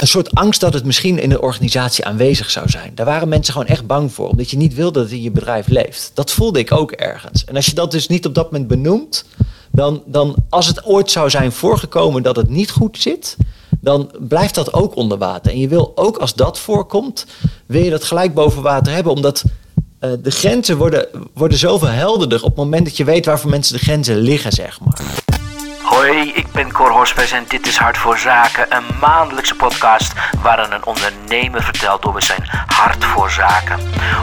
een soort angst dat het misschien in de organisatie aanwezig zou zijn. Daar waren mensen gewoon echt bang voor, omdat je niet wilde dat het in je bedrijf leeft. Dat voelde ik ook ergens. En als je dat dus niet op dat moment benoemt, dan, dan als het ooit zou zijn voorgekomen dat het niet goed zit, dan blijft dat ook onder water. En je wil ook als dat voorkomt, wil je dat gelijk boven water hebben, omdat uh, de grenzen worden, worden zoveel helderder op het moment dat je weet waar voor mensen de grenzen liggen, zeg maar. Hoi, ik ben Cor Hospes en dit is Hart voor Zaken, een maandelijkse podcast waarin een ondernemer vertelt over zijn hart voor zaken,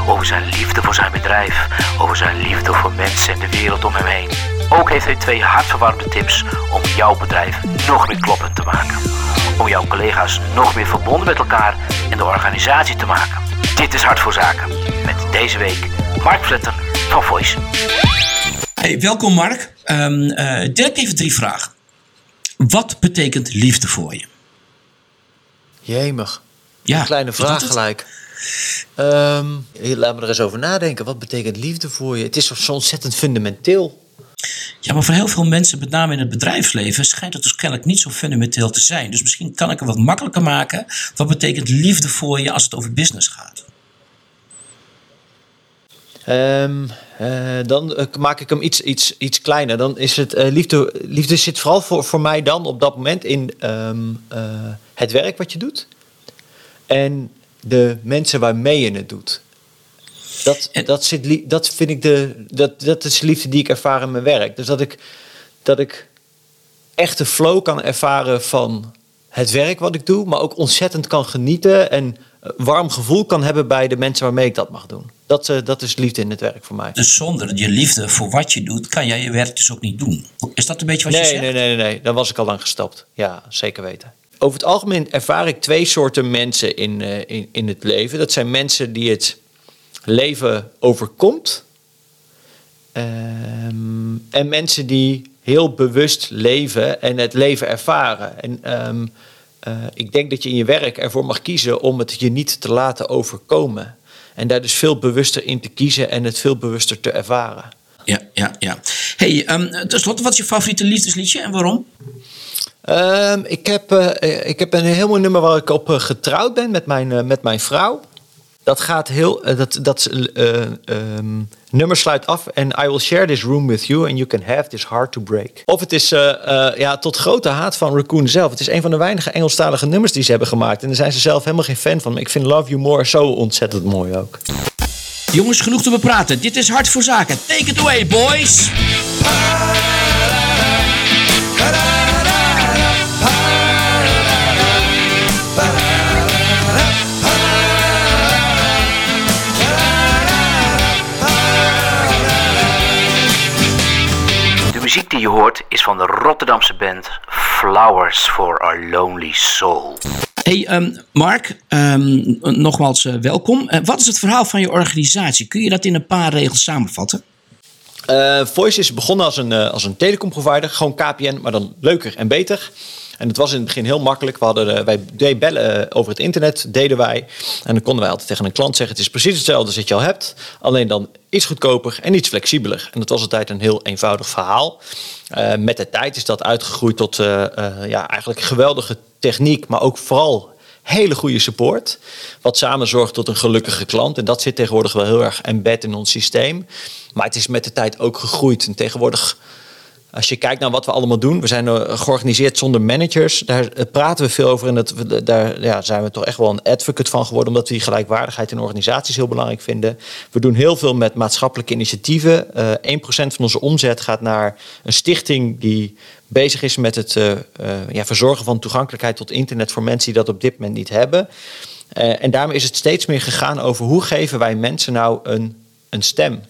over zijn liefde voor zijn bedrijf, over zijn liefde voor mensen en de wereld om hem heen. Ook heeft hij twee hartverwarmde tips om jouw bedrijf nog meer kloppend te maken, om jouw collega's nog meer verbonden met elkaar en de organisatie te maken. Dit is Hart voor Zaken met deze week Mark Vletter van Voice. Hey, welkom Mark. Um, direct even drie vragen. Wat betekent liefde voor je? Jemig. Ja, een kleine vraag gelijk. Um, laat me er eens over nadenken. Wat betekent liefde voor je? Het is zo ontzettend fundamenteel. Ja, maar voor heel veel mensen, met name in het bedrijfsleven, schijnt het dus kennelijk niet zo fundamenteel te zijn. Dus misschien kan ik het wat makkelijker maken. Wat betekent liefde voor je als het over business gaat? Um, uh, dan uh, maak ik hem iets, iets, iets kleiner. Dan is het uh, liefde, liefde zit vooral voor, voor mij dan op dat moment in um, het werk wat je doet. En de mensen waarmee je het doet. Dat, dat, zit, dat vind ik de. Dat, dat is de liefde die ik ervaar in mijn werk. Dus dat ik, dat ik echt de flow kan ervaren van het werk wat ik doe, maar ook ontzettend kan genieten en warm gevoel kan hebben bij de mensen waarmee ik dat mag doen. Dat, uh, dat is liefde in het werk voor mij. Dus zonder je liefde voor wat je doet, kan jij je werk dus ook niet doen. Is dat een beetje wat nee, je zegt? Nee, nee, nee, nee. Dan was ik al lang gestopt. Ja, zeker weten. Over het algemeen ervaar ik twee soorten mensen in, uh, in, in het leven. Dat zijn mensen die het leven overkomt. Um, en mensen die heel bewust leven en het leven ervaren. En um, uh, ik denk dat je in je werk ervoor mag kiezen om het je niet te laten overkomen. En daar dus veel bewuster in te kiezen en het veel bewuster te ervaren. Ja, ja, ja. Hey, um, tenslotte, wat is je favoriete liefdesliedje en waarom? Um, ik, heb, uh, ik heb een heel mooi nummer waar ik op uh, getrouwd ben met mijn, uh, met mijn vrouw. Dat gaat heel. dat dat um, nummer sluit af. En I will share this room with you and you can have this heart to break. Of het is ja, tot grote haat van Raccoon zelf. Het is een van de weinige Engelstalige nummers die ze hebben gemaakt. En daar zijn ze zelf helemaal geen fan van. Maar ik vind Love You More zo ontzettend mooi ook. Jongens, genoeg te bepraten. Dit is Hart voor Zaken. Take it away, boys. Muziek die je hoort is van de Rotterdamse band Flowers for Our Lonely Soul. Hey um, Mark, um, nogmaals uh, welkom. Uh, wat is het verhaal van je organisatie? Kun je dat in een paar regels samenvatten? Uh, Voice is begonnen als een, als een telecomprovider, gewoon KPN, maar dan leuker en beter. En het was in het begin heel makkelijk. We hadden, wij deden bellen over het internet, deden wij. En dan konden wij altijd tegen een klant zeggen: Het is precies hetzelfde als wat je al hebt, alleen dan iets goedkoper en iets flexibeler. En dat was altijd een heel eenvoudig verhaal. Uh, met de tijd is dat uitgegroeid tot ja, eigenlijk geweldige techniek, maar ook vooral hele goede support. Wat samen zorgt tot een gelukkige klant. En dat zit tegenwoordig wel heel erg embed in ons systeem. Maar het is met de tijd ook gegroeid. En tegenwoordig als je kijkt naar wat we allemaal doen, we zijn georganiseerd zonder managers. Daar praten we veel over en dat, daar ja, zijn we toch echt wel een advocate van geworden, omdat we die gelijkwaardigheid in organisaties heel belangrijk vinden. We doen heel veel met maatschappelijke initiatieven. Uh, 1% van onze omzet gaat naar een stichting die bezig is met het ja, verzorgen van toegankelijkheid tot internet voor mensen die dat op dit moment niet hebben. En daarmee is het steeds meer gegaan over hoe geven wij mensen nou een, een stem.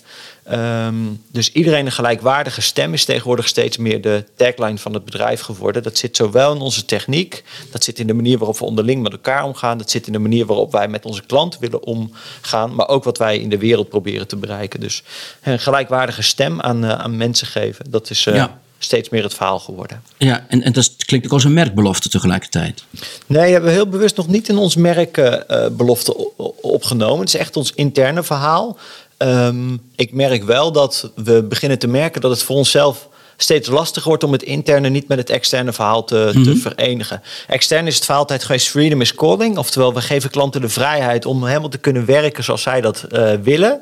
Um, dus iedereen een gelijkwaardige stem is tegenwoordig steeds meer de tagline van het bedrijf geworden. Dat zit zowel in onze techniek, dat zit in de manier waarop we onderling met elkaar omgaan, dat zit in de manier waarop wij met onze klanten willen omgaan, maar ook wat wij in de wereld proberen te bereiken. Dus een gelijkwaardige stem aan, uh, aan mensen geven, dat is uh, ja. steeds meer het verhaal geworden. Ja, en, en dat klinkt ook als een merkbelofte tegelijkertijd. Nee, we hebben heel bewust nog niet in ons merkbelofte uh, opgenomen. Het is echt ons interne verhaal. Um, ik merk wel dat we beginnen te merken dat het voor onszelf steeds lastiger wordt om het interne niet met het externe verhaal te, te Mhm. verenigen. Extern is het verhaal altijd geweest freedom is calling. Oftewel, we geven klanten de vrijheid om helemaal te kunnen werken zoals zij dat eh, willen.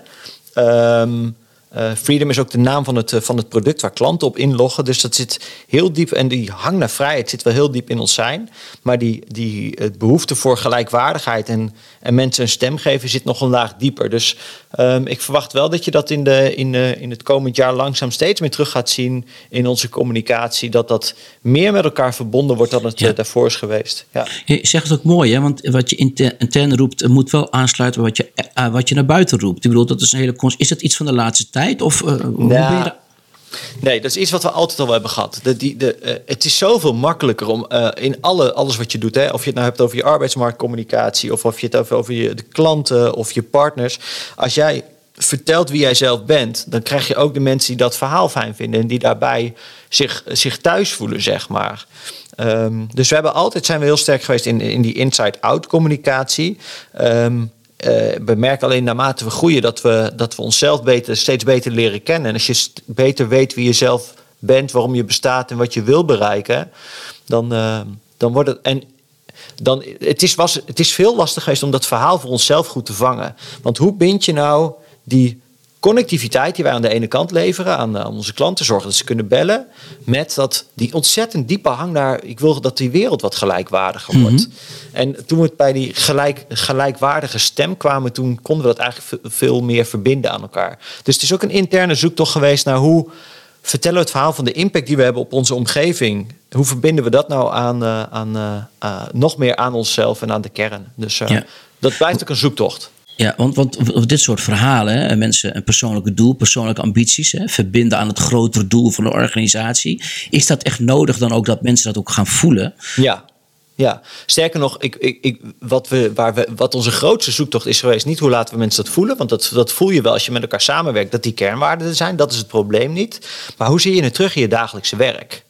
Ehm, eh, freedom is ook de naam van het, eh, van het product waar klanten op inloggen. Dus dat zit heel diep. En die hang naar vrijheid zit wel heel diep in ons zijn. Maar die, die het behoefte voor gelijkwaardigheid en, en mensen een stem geven zit nog een laag dieper. Dus ehm, ik verwacht wel dat je dat in, de, in, de, in het komend jaar langzaam steeds meer terug gaat zien in onze communicatie. Dat dat meer met elkaar verbonden wordt dan het Ja. eh, daarvoor is geweest. Ja. Je zegt het ook mooi, hè? want wat je inter- intern roept, eh, moet wel aansluiten bij wat je, eh, wat je naar buiten roept. Ik bedoel, dat is een hele Is dat iets van de laatste tijd? Of eh, hoe Ja. ben je daar- Nee, dat is iets wat we altijd al hebben gehad. De, die, de, eh, het is zoveel makkelijker om eh, in alle, alles wat je doet, hè, of je het nou hebt over je arbeidsmarktcommunicatie, of of je het over, over je, de klanten of je partners. Als jij vertelt wie jij zelf bent, dan krijg je ook de mensen die dat verhaal fijn vinden en die daarbij zich, zich thuis voelen, zeg maar. Ehm, dus we hebben altijd zijn we heel sterk geweest in, in die inside-out communicatie. Ehm, eh, we merken alleen naarmate we groeien dat we, dat we onszelf beter, steeds beter leren kennen. En als je beter weet wie je zelf bent, waarom je bestaat en wat je wil bereiken, dan, eh, dan wordt het. En dan, het, is, was, het is veel lastig geweest om dat verhaal voor onszelf goed te vangen. Want hoe bind je nou die connectiviteit die wij aan de ene kant leveren aan, aan onze klanten, zorgen dat ze kunnen bellen, met dat, die ontzettend diepe hang naar, ik wil dat die wereld wat gelijkwaardiger wordt. En toen we het bij die gelijk, gelijkwaardige stem kwamen, toen konden we dat eigenlijk ve- veel meer verbinden aan elkaar. Dus het is ook een interne zoektocht geweest naar hoe vertellen we het verhaal van de impact die we hebben op onze omgeving. Hoe verbinden we dat nou aan, eh, aan, eh, eh, nog meer aan onszelf en aan de kern? Dus eh, Ja. dat blijft ook een zoektocht. Ja, want, want dit soort verhalen, hè, mensen een persoonlijke doel, persoonlijke ambities, hè, verbinden aan het grotere doel van de organisatie. Is dat echt nodig dan ook dat mensen dat ook gaan voelen? Ja. Ja, sterker nog, ik, ik, ik, wat, we, waar we, wat onze grootste zoektocht is geweest, niet hoe laten we mensen dat voelen, want dat, dat voel je wel als je met elkaar samenwerkt, dat die kernwaarden er zijn, dat is het probleem niet. Maar hoe zie je het terug in je dagelijkse werk?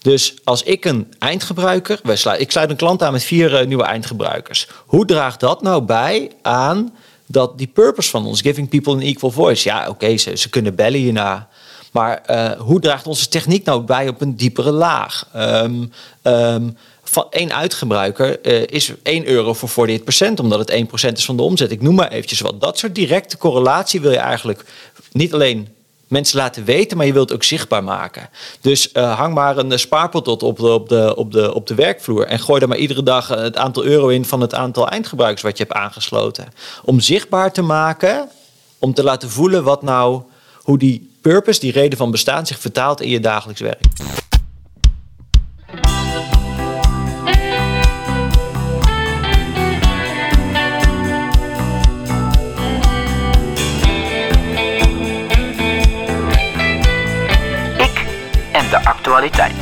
Dus als ik een eindgebruiker, ik sluit een klant aan met vier eh, nieuwe eindgebruikers. Hoe draagt dat nou bij aan dat die purpose van ons, giving people an equal voice? Ja, oké, ze, ze kunnen bellen hierna. Maar eh, hoe draagt onze techniek nou bij op een diepere laag? Ehm, van één uitgebruiker eh, is 1 euro voor 48%, omdat het 1% is van de omzet. Ik noem maar eventjes wat. Dat soort directe correlatie wil je eigenlijk niet alleen mensen laten weten, maar je wilt ook zichtbaar maken. Dus eh, hang maar een eh, spaarpot op, op, de, op, de, op, de, op de werkvloer en gooi er maar iedere dag eh, het aantal euro in van het aantal eindgebruikers wat je hebt aangesloten. Om zichtbaar te maken, om te laten voelen wat nou, hoe die purpose, die reden van bestaan, zich vertaalt in je dagelijks werk. Actualiteit.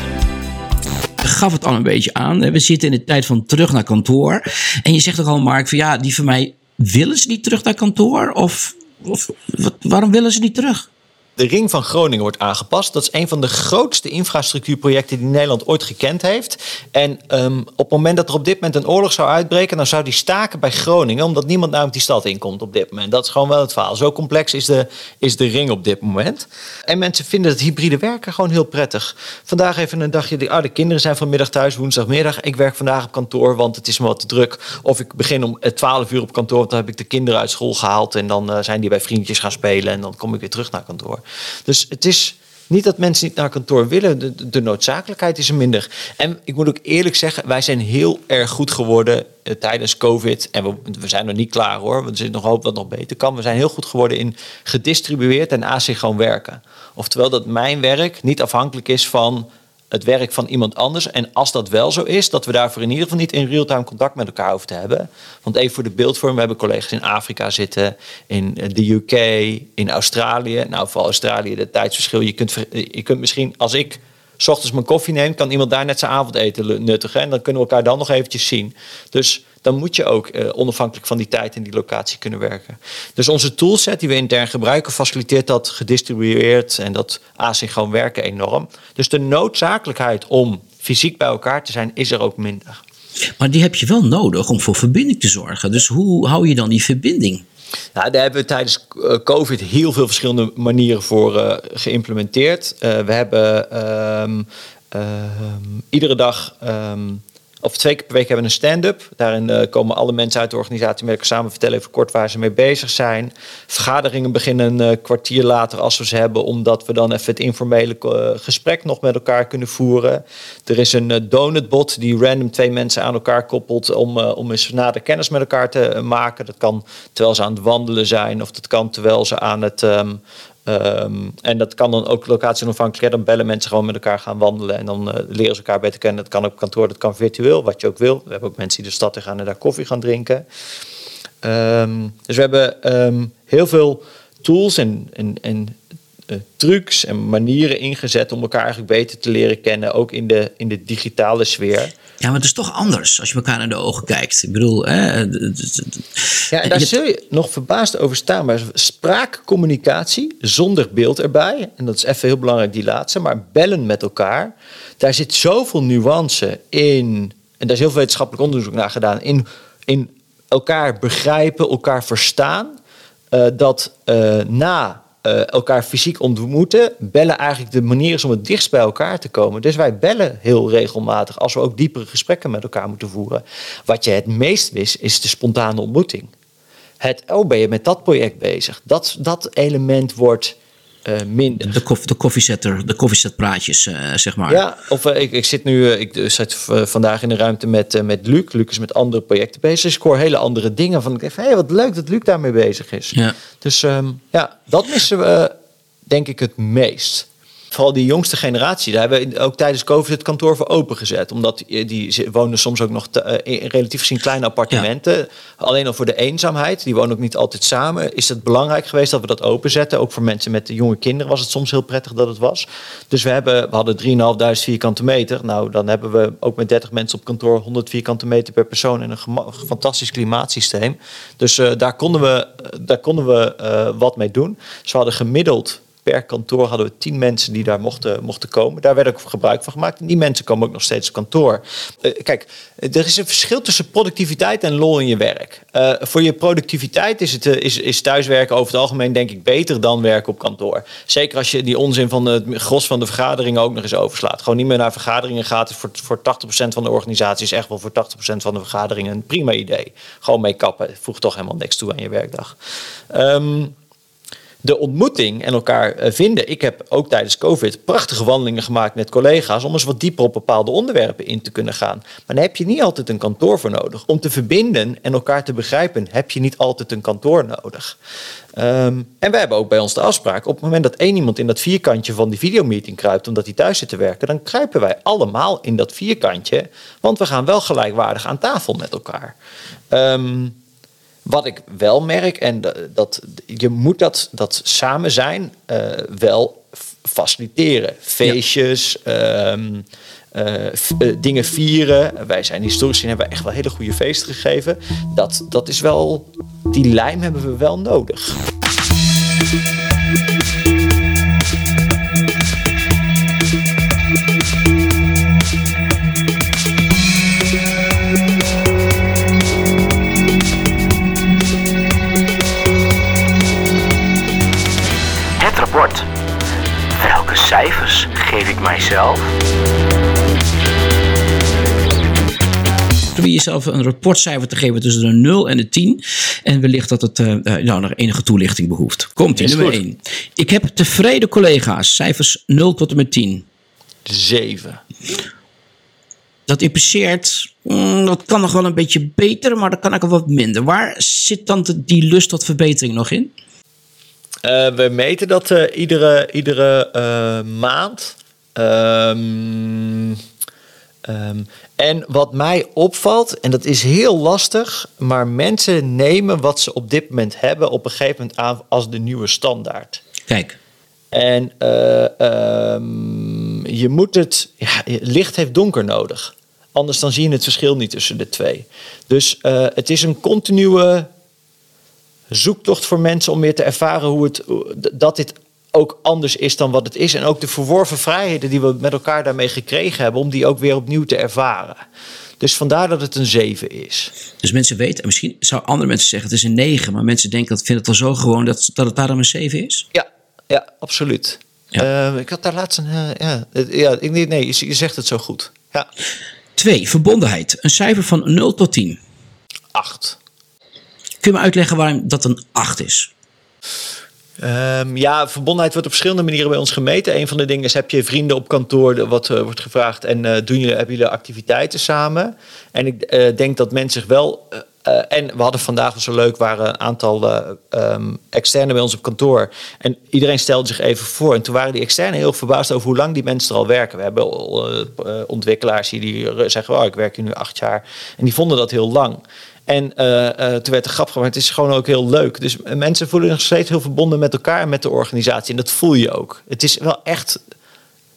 gaf het al een beetje aan. We zitten in de tijd van terug naar kantoor. En je zegt ook al, Mark, van ja, die van mij, willen ze niet terug naar kantoor? Of, of wat, waarom willen ze niet terug? De ring van Groningen wordt aangepast. Dat is een van de grootste infrastructuurprojecten die Nederland ooit gekend heeft. En ehm, op het moment dat er op dit moment een oorlog zou uitbreken, dan zou die staken bij Groningen, omdat niemand namelijk die stad inkomt op dit moment. Dat is gewoon wel het verhaal. Zo complex is de, is de ring op dit moment. En mensen vinden het hybride werken gewoon heel prettig. Vandaag even een dagje, de, de kinderen zijn vanmiddag thuis, woensdagmiddag. Ik werk vandaag op kantoor, want het is me wat te druk. Of ik begin om eh, 12 uur op kantoor, want dan heb ik de kinderen uit school gehaald. En dan eh, zijn die bij vriendjes gaan spelen en dan kom ik weer terug naar kantoor. Dus het is niet dat mensen niet naar kantoor willen. De, noodzakelijkheid is er minder. En ik moet ook eerlijk zeggen, wij zijn heel erg goed geworden eh, tijdens COVID. En we, we zijn nog niet klaar hoor. Want er zit nog hoop wat nog beter kan. We zijn heel goed geworden in gedistribueerd en asynchroon werken. Oftewel dat mijn werk niet afhankelijk is van het werk van iemand anders. En als dat wel zo is, dat we daarvoor in ieder geval niet in real-time contact met elkaar hoeven te hebben. Want even voor de beeldvorm, we hebben collega's in Afrika zitten, in eh, de UK, in Australië. Nou, voor Australië, de tijdsverschil. Je kunt, je kunt misschien, als ik 's ochtends mijn koffie neem, kan iemand daar net zijn avondeten nuttigen. En dan kunnen we elkaar dan nog eventjes zien. Dus dan moet je ook eh, onafhankelijk van die tijd en die locatie kunnen werken. Dus onze toolset die we intern gebruiken, faciliteert dat gedistribueerd en dat asynchroon werken enorm. Dus de noodzakelijkheid om fysiek bij elkaar te zijn, is er ook minder. Maar die heb je wel nodig om voor verbinding te zorgen. Dus hoe hou je dan die verbinding? Ja, daar hebben we tijdens eh, COVID heel veel verschillende manieren voor uh, geïmplementeerd. Uh, we hebben um, um, iedere dag um, of twee keer per week hebben we een stand-up. Daarin uh, komen alle mensen uit de organisatie met elkaar samen vertellen even kort waar ze mee bezig zijn. Vergaderingen beginnen een uh, kwartier later als we ze hebben, omdat we dan even het informele uh, gesprek nog met elkaar kunnen voeren. Er is een donutbot die random twee mensen aan elkaar koppelt om, om eens nader kennis met elkaar te maken. Dat kan terwijl ze aan het wandelen zijn of dat kan terwijl ze aan het um, Um, en dat kan dan ook locatie onafhankelijk. Dan bellen mensen gewoon met elkaar gaan wandelen. En dan uh, leren ze elkaar beter kennen. Dat kan op kantoor, dat kan virtueel, wat je ook wil. We hebben ook mensen die de stad in gaan en daar koffie gaan drinken. Um, dus we hebben um, heel veel tools en, en, en uh, trucs en manieren ingezet om elkaar eigenlijk beter te leren kennen. Ook in de, in de digitale sfeer. Ja, maar het is toch anders als je elkaar naar de ogen kijkt. Ik bedoel, hè, ja, en daar zul je nog verbaasd over staan. Maar spraakcommunicatie zonder beeld erbij, en dat is even heel belangrijk, die laatste, maar bellen met elkaar, daar zit zoveel nuance in. En daar is heel veel wetenschappelijk onderzoek naar gedaan. In, in elkaar begrijpen, elkaar verstaan. Uh, dat uh, na uh, elkaar fysiek ontmoeten, bellen eigenlijk de manier is om het dichtst bij elkaar te komen. Dus wij bellen heel regelmatig als we ook diepere gesprekken met elkaar moeten voeren. Wat je het meest wist, is de spontane ontmoeting. Het, oh, ben je met dat project bezig? Dat, dat element wordt minder. De, koff, de koffiezetter, de koffiezetpraatjes, uh, zeg maar. Ja, of uh, ik, ik zit nu, ik zit vandaag in de ruimte met, met Luc. Luc is met andere projecten bezig. Dus ik hoor hele andere dingen van. Ik denk, hey, wat leuk dat Luc daarmee bezig is. Ja. Dus um, ja, dat missen we denk ik het meest. Vooral die jongste generatie, daar hebben we ook tijdens COVID het kantoor voor opengezet. Omdat die, wonen soms ook nog te, in relatief gezien kleine appartementen. Ja. Alleen al voor de eenzaamheid, die wonen ook niet altijd samen. Is het belangrijk geweest dat we dat openzetten. Ook voor mensen met jonge kinderen was het soms heel prettig dat het was. Dus we, hebben, we hadden 3.500 vierkante meter. Nou, dan hebben we ook met 30 mensen op kantoor 100 vierkante meter per persoon. En een fantastisch klimaatsysteem. Dus uh, daar konden we, daar konden we uh, wat mee doen. Dus we hadden gemiddeld per kantoor hadden we tien mensen die daar mochten, mochten komen. Daar werd ook gebruik van gemaakt. En die mensen komen ook nog steeds op kantoor. Uh, kijk, er is een verschil tussen productiviteit en lol in je werk. Uh, voor je productiviteit is, het, uh, is, is thuiswerken over het algemeen denk ik beter dan werken op kantoor. Zeker als je die onzin van het gros van de vergaderingen ook nog eens overslaat. Gewoon niet meer naar vergaderingen gaat. Voor, voor 80% van de organisatie is echt wel voor 80% van de vergaderingen een prima idee. Gewoon mee kappen. Voegt toch helemaal niks toe aan je werkdag. Um, de ontmoeting en elkaar vinden. Ik heb ook tijdens COVID prachtige wandelingen gemaakt met collega's om eens wat dieper op bepaalde onderwerpen in te kunnen gaan. Maar daar heb je niet altijd een kantoor voor nodig. Om te verbinden en elkaar te begrijpen heb je niet altijd een kantoor nodig. Um, en wij hebben ook bij ons de afspraak: op het moment dat één iemand in dat vierkantje van die videomeeting kruipt omdat hij thuis zit te werken, dan kruipen wij allemaal in dat vierkantje, want we gaan wel gelijkwaardig aan tafel met elkaar. Um, wat ik wel merk, en dat je moet dat, dat samen zijn uh, wel faciliteren. Feestjes, ja. um, uh, uh, dingen vieren. Wij zijn historisch gezien hebben we echt wel hele goede feesten gegeven. Dat, dat is wel, die lijm hebben we wel nodig. Geef ik mijzelf? probeer jezelf een rapportcijfer te geven tussen de 0 en de 10. En wellicht dat het uh, nou, nog enige toelichting behoeft. Komt in nummer 1. Ik heb tevreden collega's. Cijfers 0 tot en met 10. 7. Dat impliceert, mm, dat kan nog wel een beetje beter, maar dat kan ook wat minder. Waar zit dan de, die lust tot verbetering nog in? Uh, we meten dat uh, iedere, iedere uh, maand. Um, um, en wat mij opvalt, en dat is heel lastig, maar mensen nemen wat ze op dit moment hebben op een gegeven moment aan als de nieuwe standaard. Kijk. En um, je moet het, ja, licht heeft donker nodig. Anders dan zie je het verschil niet tussen de twee. Dus het is een continue zoektocht voor mensen om weer te ervaren hoe het, dat dit ook anders is dan wat het is. En ook de verworven vrijheden die we met elkaar daarmee gekregen hebben, om die ook weer opnieuw te ervaren. Dus vandaar dat het een 7 is. Dus mensen weten, misschien zouden andere mensen zeggen het is een 9, maar mensen denken dat vinden het al zo gewoon dat, dat het daarom een 7 is. Ja, ja absoluut. Ja. Eh, ik had daar laatst een. eh, ja, ja, ik, nee, je, je zegt het zo goed. Ja, 2. Verbondenheid. Een cijfer van 0 tot 10. 8. Kun je me uitleggen waarom dat een 8 is? Ehm, ja, verbondenheid wordt op verschillende manieren bij ons gemeten. Een van de dingen is, heb je vrienden op kantoor, wat eh, wordt gevraagd, en eh, doen jullie, hebben jullie activiteiten samen? En ik eh, denk dat mensen zich wel... en we hadden vandaag, was zo leuk, waren een aantal ehm, externen bij ons op kantoor. En iedereen stelde zich even voor. En toen waren die externen heel verbaasd over hoe lang die mensen er al werken. We hebben ontwikkelaars die, die zeggen, oh, ik werk hier nu acht jaar. En die vonden dat heel lang. En eh, eh, toen werd de grap gemaakt, het is gewoon ook heel leuk. Dus mensen voelen zich nog steeds heel verbonden met elkaar en met de organisatie. En dat voel je ook. Het is wel echt,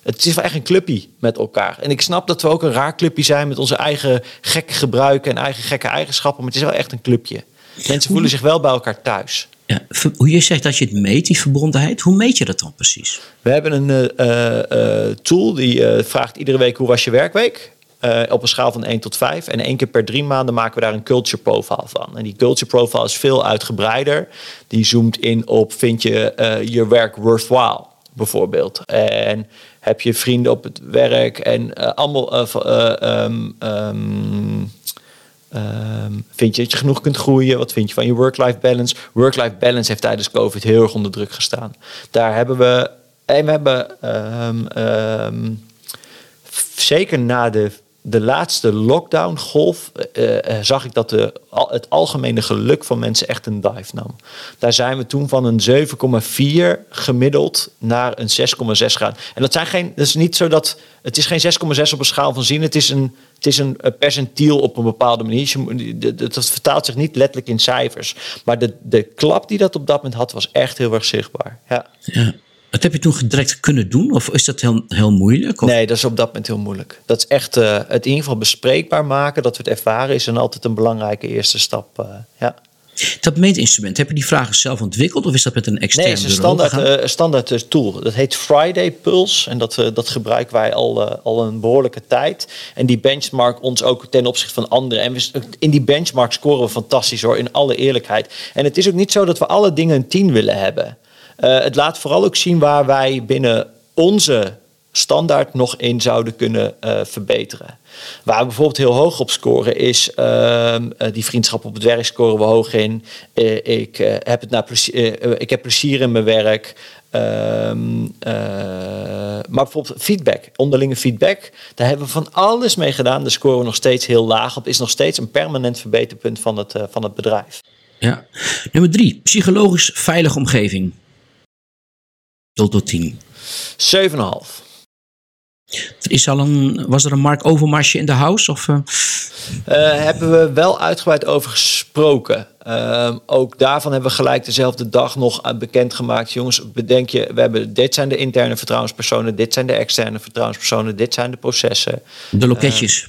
het is wel echt een clubje met elkaar. En ik snap dat we ook een raar clubje zijn met onze eigen gekke gebruiken en eigen gekke eigenschappen. Maar het is wel echt een clubje. Mensen voelen zich wel bij elkaar thuis. Ja, hoe je zegt dat je het meet, die verbondenheid, hoe meet je dat dan precies? We hebben een eh, tool die vraagt iedere week hoe was je werkweek. Eh, op een schaal van 1 tot 5. En één keer per drie maanden maken we daar een culture profile van. En die culture profile is veel uitgebreider. Die zoomt in op vind je eh, je werk worthwhile bijvoorbeeld. En heb je vrienden op het werk en eh, allemaal eh, eh, ehm, ehm, Ehm, vind je dat je genoeg kunt groeien? Wat vind je van je work-life balance? Work-life balance heeft tijdens COVID heel erg onder druk gestaan. Daar hebben we. En we hebben zeker na de, de laatste lockdown-golf. eh, eh, zag ik dat de, het algemene geluk van mensen echt een dive nam. Daar zijn we toen van een 7,4 gemiddeld naar een 6,6 gaan. En dat zijn geen. Dat is niet zo dat. Het is geen 6,6 op een schaal van zien. Het is een. Het is een eh, percentiel op een bepaalde manier. Dat vertaalt zich niet letterlijk in cijfers. Maar de, de klap die dat op dat moment had, was echt heel erg zichtbaar. Ja. Ja. Dat heb je toen direct kunnen doen? Of is dat heel, heel moeilijk? Of? Nee, dat is op dat moment heel moeilijk. Dat is echt eh, het in ieder geval bespreekbaar maken, dat we het ervaren, is dan altijd een belangrijke eerste stap. eh, ja. Dat meetinstrument, heb je die vragen zelf ontwikkeld? Of is dat met een extern Nee, het is een standaard, eh, standaard tool. Dat heet Friday Pulse. En dat, dat gebruiken wij al, al een behoorlijke tijd. En die benchmark ons ook ten opzichte van anderen. En we, in die benchmark scoren we fantastisch hoor, in alle eerlijkheid. En het is ook niet zo dat we alle dingen een 10 willen hebben. Eh, het laat vooral ook zien waar wij binnen onze standaard nog in zouden kunnen eh, verbeteren. Waar we bijvoorbeeld heel hoog op scoren is ehm, eh, die vriendschap op het werk scoren we hoog in. Ik, heb het naar plezier, ik heb plezier in mijn werk. Ehm, eh, maar bijvoorbeeld feedback, onderlinge feedback, daar hebben we van alles mee gedaan. Daar scoren we nog steeds heel laag op. Is nog steeds een permanent verbeterpunt van het, van het bedrijf. Ja. Nummer drie, psychologisch veilige omgeving. Tot tot 10. 7,5. Er is al een, was er een Mark Overmarsje in de house? Of, eh, Eh, hebben we wel uitgebreid over gesproken. Ehm, ook daarvan hebben we gelijk dezelfde dag nog eh, bekendgemaakt. Jongens, bedenk je, we hebben, dit zijn de interne vertrouwenspersonen, dit zijn de externe vertrouwenspersonen, dit zijn de processen. de loketjes?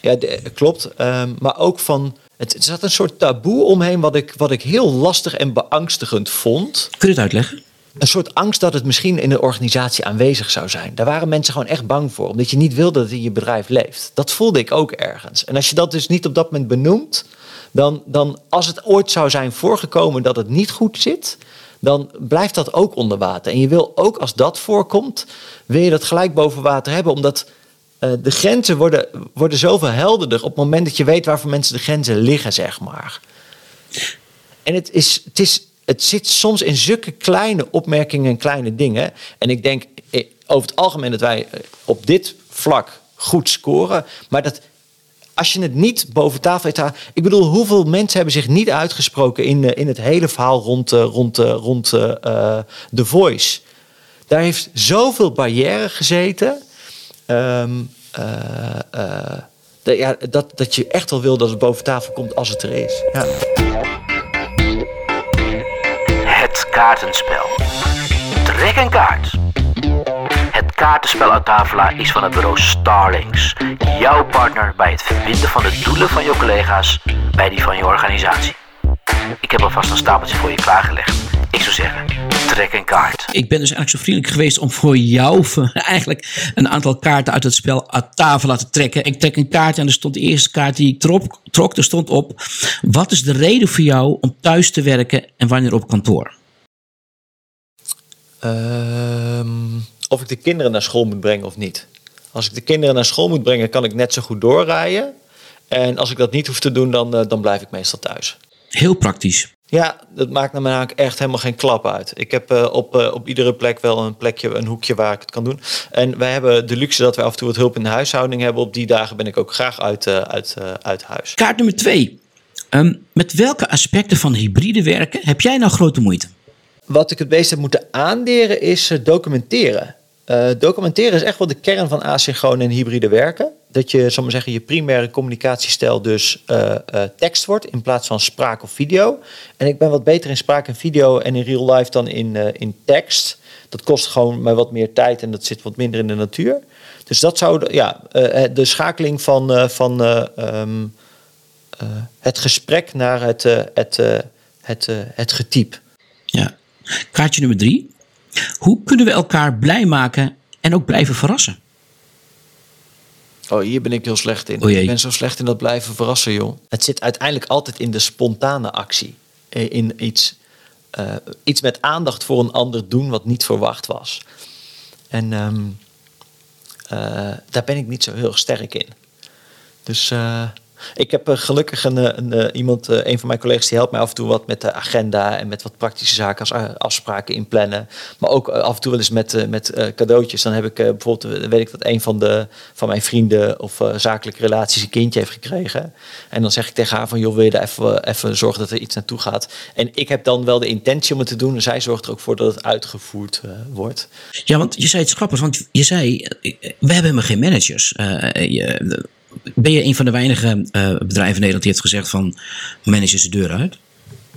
Ja, de- klopt. Ehm, maar ook van, het, er zat een soort taboe omheen wat ik, wat ik heel lastig en beangstigend vond. Kun je het uitleggen? Een soort angst dat het misschien in de organisatie aanwezig zou zijn. Daar waren mensen gewoon echt bang voor. Omdat je niet wilde dat het in je bedrijf leeft. Dat voelde ik ook ergens. En als je dat dus niet op dat moment benoemt. Dan, dan als het ooit zou zijn voorgekomen dat het niet goed zit. Dan blijft dat ook onder water. En je wil ook als dat voorkomt. Wil je dat gelijk boven water hebben. Omdat eh, de grenzen worden, worden zoveel helderder. Op het moment dat je weet waar voor mensen de grenzen liggen, zeg maar. En het, is, het, is, het zit soms in zulke kleine opmerkingen en kleine dingen. En ik denk eh, over het algemeen dat wij eh, op dit vlak goed scoren. Maar dat als je het niet boven tafel hebt Ik bedoel, hoeveel mensen hebben zich niet uitgesproken in, eh, in het hele verhaal rond, rond, rond The Voice? Daar heeft zoveel barrière gezeten. Ehm, eh, eh, ja, dat, dat je echt wel wil dat het boven tafel komt als het er is. Ja. Trek een kaart. Het kaartenspel uit Tafela is van het bureau Starlings. Jouw partner bij het verbinden van de doelen van je collega's bij die van je organisatie. Ik heb alvast een stapeltje voor je klaargelegd. Ik zou zeggen, trek een kaart. Ik ben dus eigenlijk zo vriendelijk geweest om voor jou eigenlijk een aantal kaarten uit het spel uit tafel laten trekken. Ik trek een kaart en er stond de eerste kaart die ik trok, trok er stond op. Wat is de reden voor jou om thuis te werken en wanneer op kantoor? Ehm, of ik de kinderen naar school moet brengen of niet. Als ik de kinderen naar school moet brengen, kan ik net zo goed doorrijden. En als ik dat niet hoef te doen, dan, eh, dan blijf ik meestal thuis. Heel praktisch. Ja, dat maakt naar mijn haak echt helemaal geen klap uit. Ik heb uh, op, uh, op iedere plek wel een plekje, een hoekje waar ik het kan doen. En wij hebben de luxe dat we af en toe wat hulp in de huishouding hebben. Op die dagen ben ik ook graag uit, uh, uit, uit huis. Kaart nummer twee. Um, met welke aspecten van hybride werken heb jij nou grote moeite? Wat ik het meest heb moeten aanderen is documenteren. Uh, documenteren is echt wel de kern van asynchroon en hybride werken. Dat je, zal maar zeggen, je primaire communicatiestijl dus uh, tekst wordt in plaats van spraak of video. En ik ben wat beter in spraak en video en in real life dan in, in tekst. Dat kost gewoon mij wat meer tijd en dat zit wat minder in de natuur. Dus dat zou, ja, de schakeling van, van um, het gesprek naar het, het, het, het getype. Ja. Kaartje nummer drie. Hoe kunnen we elkaar blij maken en ook blijven verrassen? Oh, hier ben ik heel slecht in. Oh ik ben zo slecht in dat blijven verrassen, joh. Het zit uiteindelijk altijd in de spontane actie. In iets, uh, iets met aandacht voor een ander doen wat niet verwacht was. En um, uh, daar ben ik niet zo heel sterk in. Dus uh, ik heb uh, gelukkig een, een, een, iemand, uh, een van mijn collega's, die helpt mij af en toe wat met de agenda en met wat praktische zaken als afspraken inplannen. Maar ook af en toe wel eens met, met cadeautjes. Dan heb ik bijvoorbeeld, weet ik dat een van, de, van mijn vrienden of zakelijke relaties een kindje heeft gekregen. En dan zeg ik tegen haar van, joh, wil je daar even, even zorgen dat er iets naartoe gaat? En ik heb dan wel de intentie om het te doen. En zij zorgt er ook voor dat het uitgevoerd wordt. Ja, want je zei het grappig, want je zei, we hebben helemaal geen managers. Je, ben je een van de weinige uh, bedrijven in Nederland die heeft gezegd van managers de deur uit?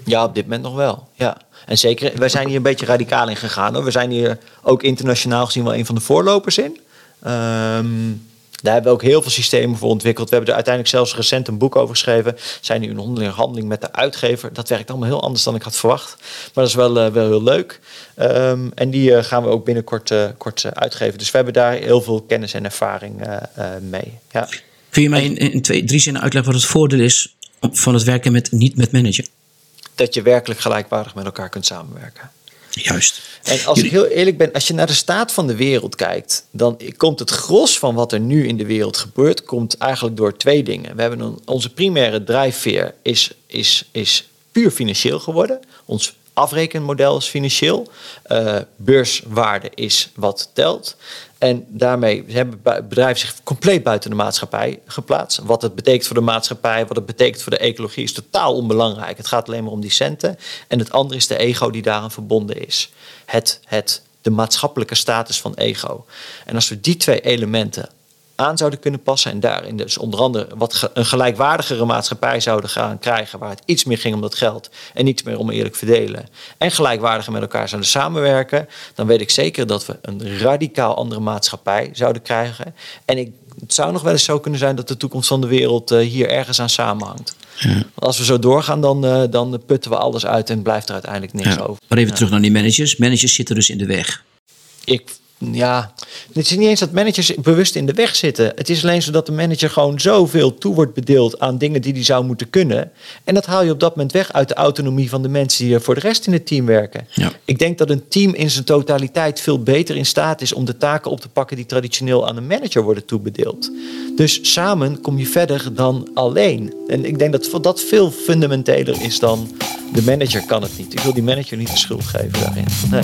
Ja, op dit moment nog wel. Ja. En zeker, wij zijn hier een beetje radicaal in gegaan. Hoor. We zijn hier ook internationaal gezien wel een van de voorlopers in. Um, daar hebben we ook heel veel systemen voor ontwikkeld. We hebben er uiteindelijk zelfs recent een boek over geschreven. Zijn nu in onderhandeling met de uitgever. Dat werkt allemaal heel anders dan ik had verwacht. Maar dat is wel, uh, wel heel leuk. Um, en die uh, gaan we ook binnenkort kort, uitgeven. Dus we hebben daar heel veel kennis en ervaring mee. Ja. Kun je mij in, in twee, drie zinnen uitleggen wat het voordeel is van het werken met niet met manager? Dat je werkelijk gelijkwaardig met elkaar kunt samenwerken. Juist. En als ik heel eerlijk ben, als je naar de staat van de wereld kijkt, dan komt het gros van wat er nu in de wereld gebeurt, komt eigenlijk door twee dingen. We hebben een, onze primaire drijfveer is, is, is puur financieel geworden. Ons afrekenmodel is financieel. Uh, beurswaarde is wat telt. En daarmee hebben bedrijven zich compleet buiten de maatschappij geplaatst. Wat het betekent voor de maatschappij, wat het betekent voor de ecologie, is totaal onbelangrijk. Het gaat alleen maar om die centen. En het andere is de ego die daaraan verbonden is. Het, het, de maatschappelijke status van ego. En als we die twee elementen aan zouden kunnen passen. En daarin dus onder andere wat een gelijkwaardigere maatschappij zouden gaan krijgen. Waar het iets meer ging om dat geld en iets meer om eerlijk verdelen. En gelijkwaardiger met elkaar zouden samenwerken. Dan weet ik zeker dat we een radicaal andere maatschappij zouden krijgen. En ik, het zou nog wel eens zo kunnen zijn dat de toekomst van de wereld uh, hier ergens aan samenhangt. Ja. Want als we zo doorgaan, dan, uh, dan putten we alles uit en blijft er uiteindelijk niks ja. over. Maar even ja. terug naar die managers. Managers zitten dus in de weg. Ik ja, het is niet eens dat managers bewust in de weg zitten. Het is alleen zo dat de manager gewoon zoveel toe wordt bedeeld aan dingen die hij zou moeten kunnen. En dat haal je op dat moment weg uit de autonomie van de mensen die er voor de rest in het team werken. Ja. Ik denk dat een team in zijn totaliteit veel beter in staat is om de taken op te pakken die traditioneel aan een manager worden toebedeeld. Dus samen kom je verder dan alleen. En ik denk dat dat veel fundamenteler is dan de manager kan het niet. Ik wil die manager niet de schuld geven daarin. Nee.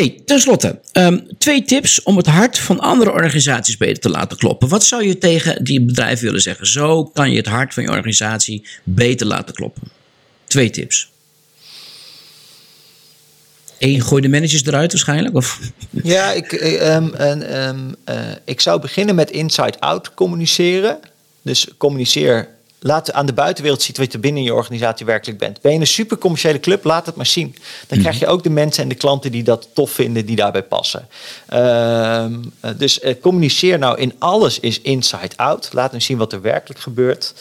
Hey, ten slotte, um, twee tips om het hart van andere organisaties beter te laten kloppen. Wat zou je tegen die bedrijven willen zeggen? Zo kan je het hart van je organisatie beter laten kloppen. Twee tips. Eén, gooi de managers eruit waarschijnlijk? Of? Ja, ik, eh, ehm, ehm, eh, ik zou beginnen met inside-out communiceren. Dus communiceer, laat aan de buitenwereld zien wat je binnen je organisatie werkelijk bent. Ben je een super commerciële club, laat het maar zien. Dan krijg je ook de mensen en de klanten die dat tof vinden, die daarbij passen. Ehm, eh, dus eh, communiceer nou in alles is inside-out. Laat hem zien wat er werkelijk gebeurt.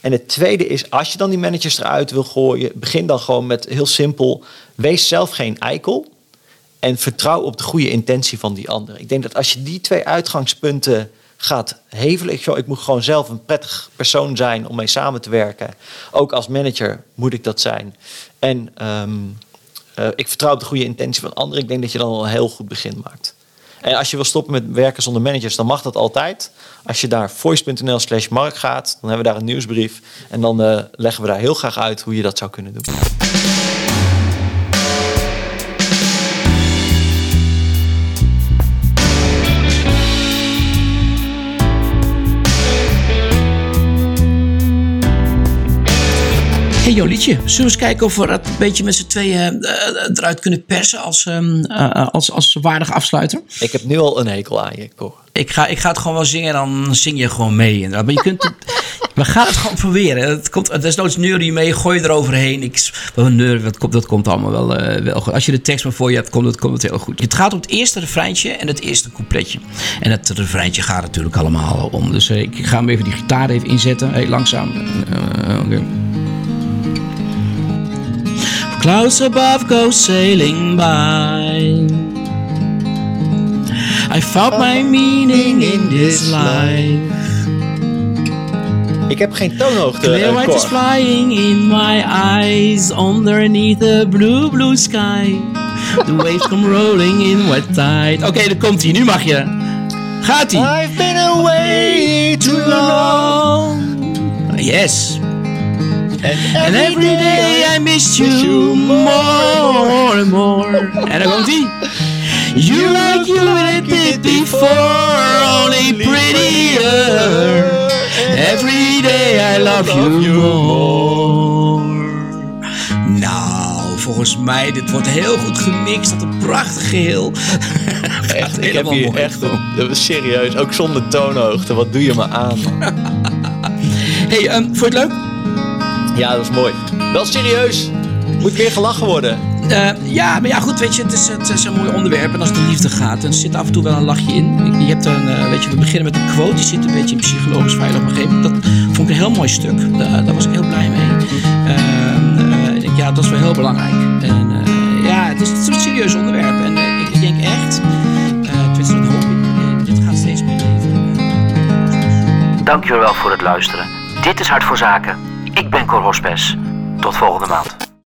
En het tweede is, als je dan die managers eruit wil gooien, begin dan gewoon met heel simpel, wees zelf geen eikel. En vertrouw op de goede intentie van die ander. Ik denk dat als je die twee uitgangspunten gaat hevelen. Ik, moet gewoon zelf een prettig persoon zijn om mee samen te werken. Ook als manager moet ik dat zijn. En ehm, eh, ik vertrouw op de goede intentie van anderen. Ik denk dat je dan al een heel goed begin maakt. En als je wil stoppen met werken zonder managers, dan mag dat altijd. Als je naar voice.nl slash mark gaat, dan hebben we daar een nieuwsbrief. En dan uh, leggen we daar heel graag uit hoe je dat zou kunnen doen. Hey Jolietje, zullen we eens kijken of we het een beetje met z'n tweeën uh, eruit kunnen persen als, um, uh, als, als waardige afsluiter? Ik heb nu al een hekel aan je, Cor. Ik ga, ik ga het gewoon wel zingen en dan zing je gewoon mee. Maar je kunt het, we gaan het gewoon proberen. Het komt, er is nooit neurie mee, gooi je eroverheen. Ik, neur, dat, komt, dat komt allemaal wel, uh, wel goed. Als je de tekst maar voor je hebt, komt het, komt het heel goed. Het gaat om het eerste refreintje en het eerste coupletje. En het refreintje gaat natuurlijk allemaal om. Dus ik ga hem even die gitaar even inzetten. Hey, langzaam. Okay. Clouds above go sailing by. I found my meaning in this life. Ik heb geen toonhoogte. Clear white is flying in my eyes underneath the blue blue sky. The waves come rolling in wet tide. Oké, okay, daar komt hij. Nu mag je. Gaat ie. I've been away too long. Yes. And every day I miss you more and more. En dan komt ie. You like you did before, only prettier. Every day I love you more. Nou, volgens mij, dit wordt heel goed gemixt. Dat een prachtig geheel. Echt, ik heb hier echt een, serieus, ook zonder toonhoogte. Wat doe je me aan? hey, um, vond je het leuk? Ja, dat is mooi. Wel serieus. Moet weer gelachen worden. Uh, ja, maar ja, goed, weet je, het is, het is een mooi onderwerp. En als het om liefde gaat, dan zit af en toe wel een lachje in. Je hebt een, uh, weet je, we beginnen met een quote. Die zit een beetje in psychologisch veilig omgeving. Dat vond ik een heel mooi stuk. Da daar was ik heel blij mee. Uh, ik denk, ja, dat is wel heel belangrijk. En ja, het is, het is, een serieus onderwerp. En ik, ik, denk echt, tenminste, dat hoop ik, dit gaat steeds meer leven. Dankjewel voor het luisteren. Dit is Hart voor Zaken. Hospes. Tot volgende maand.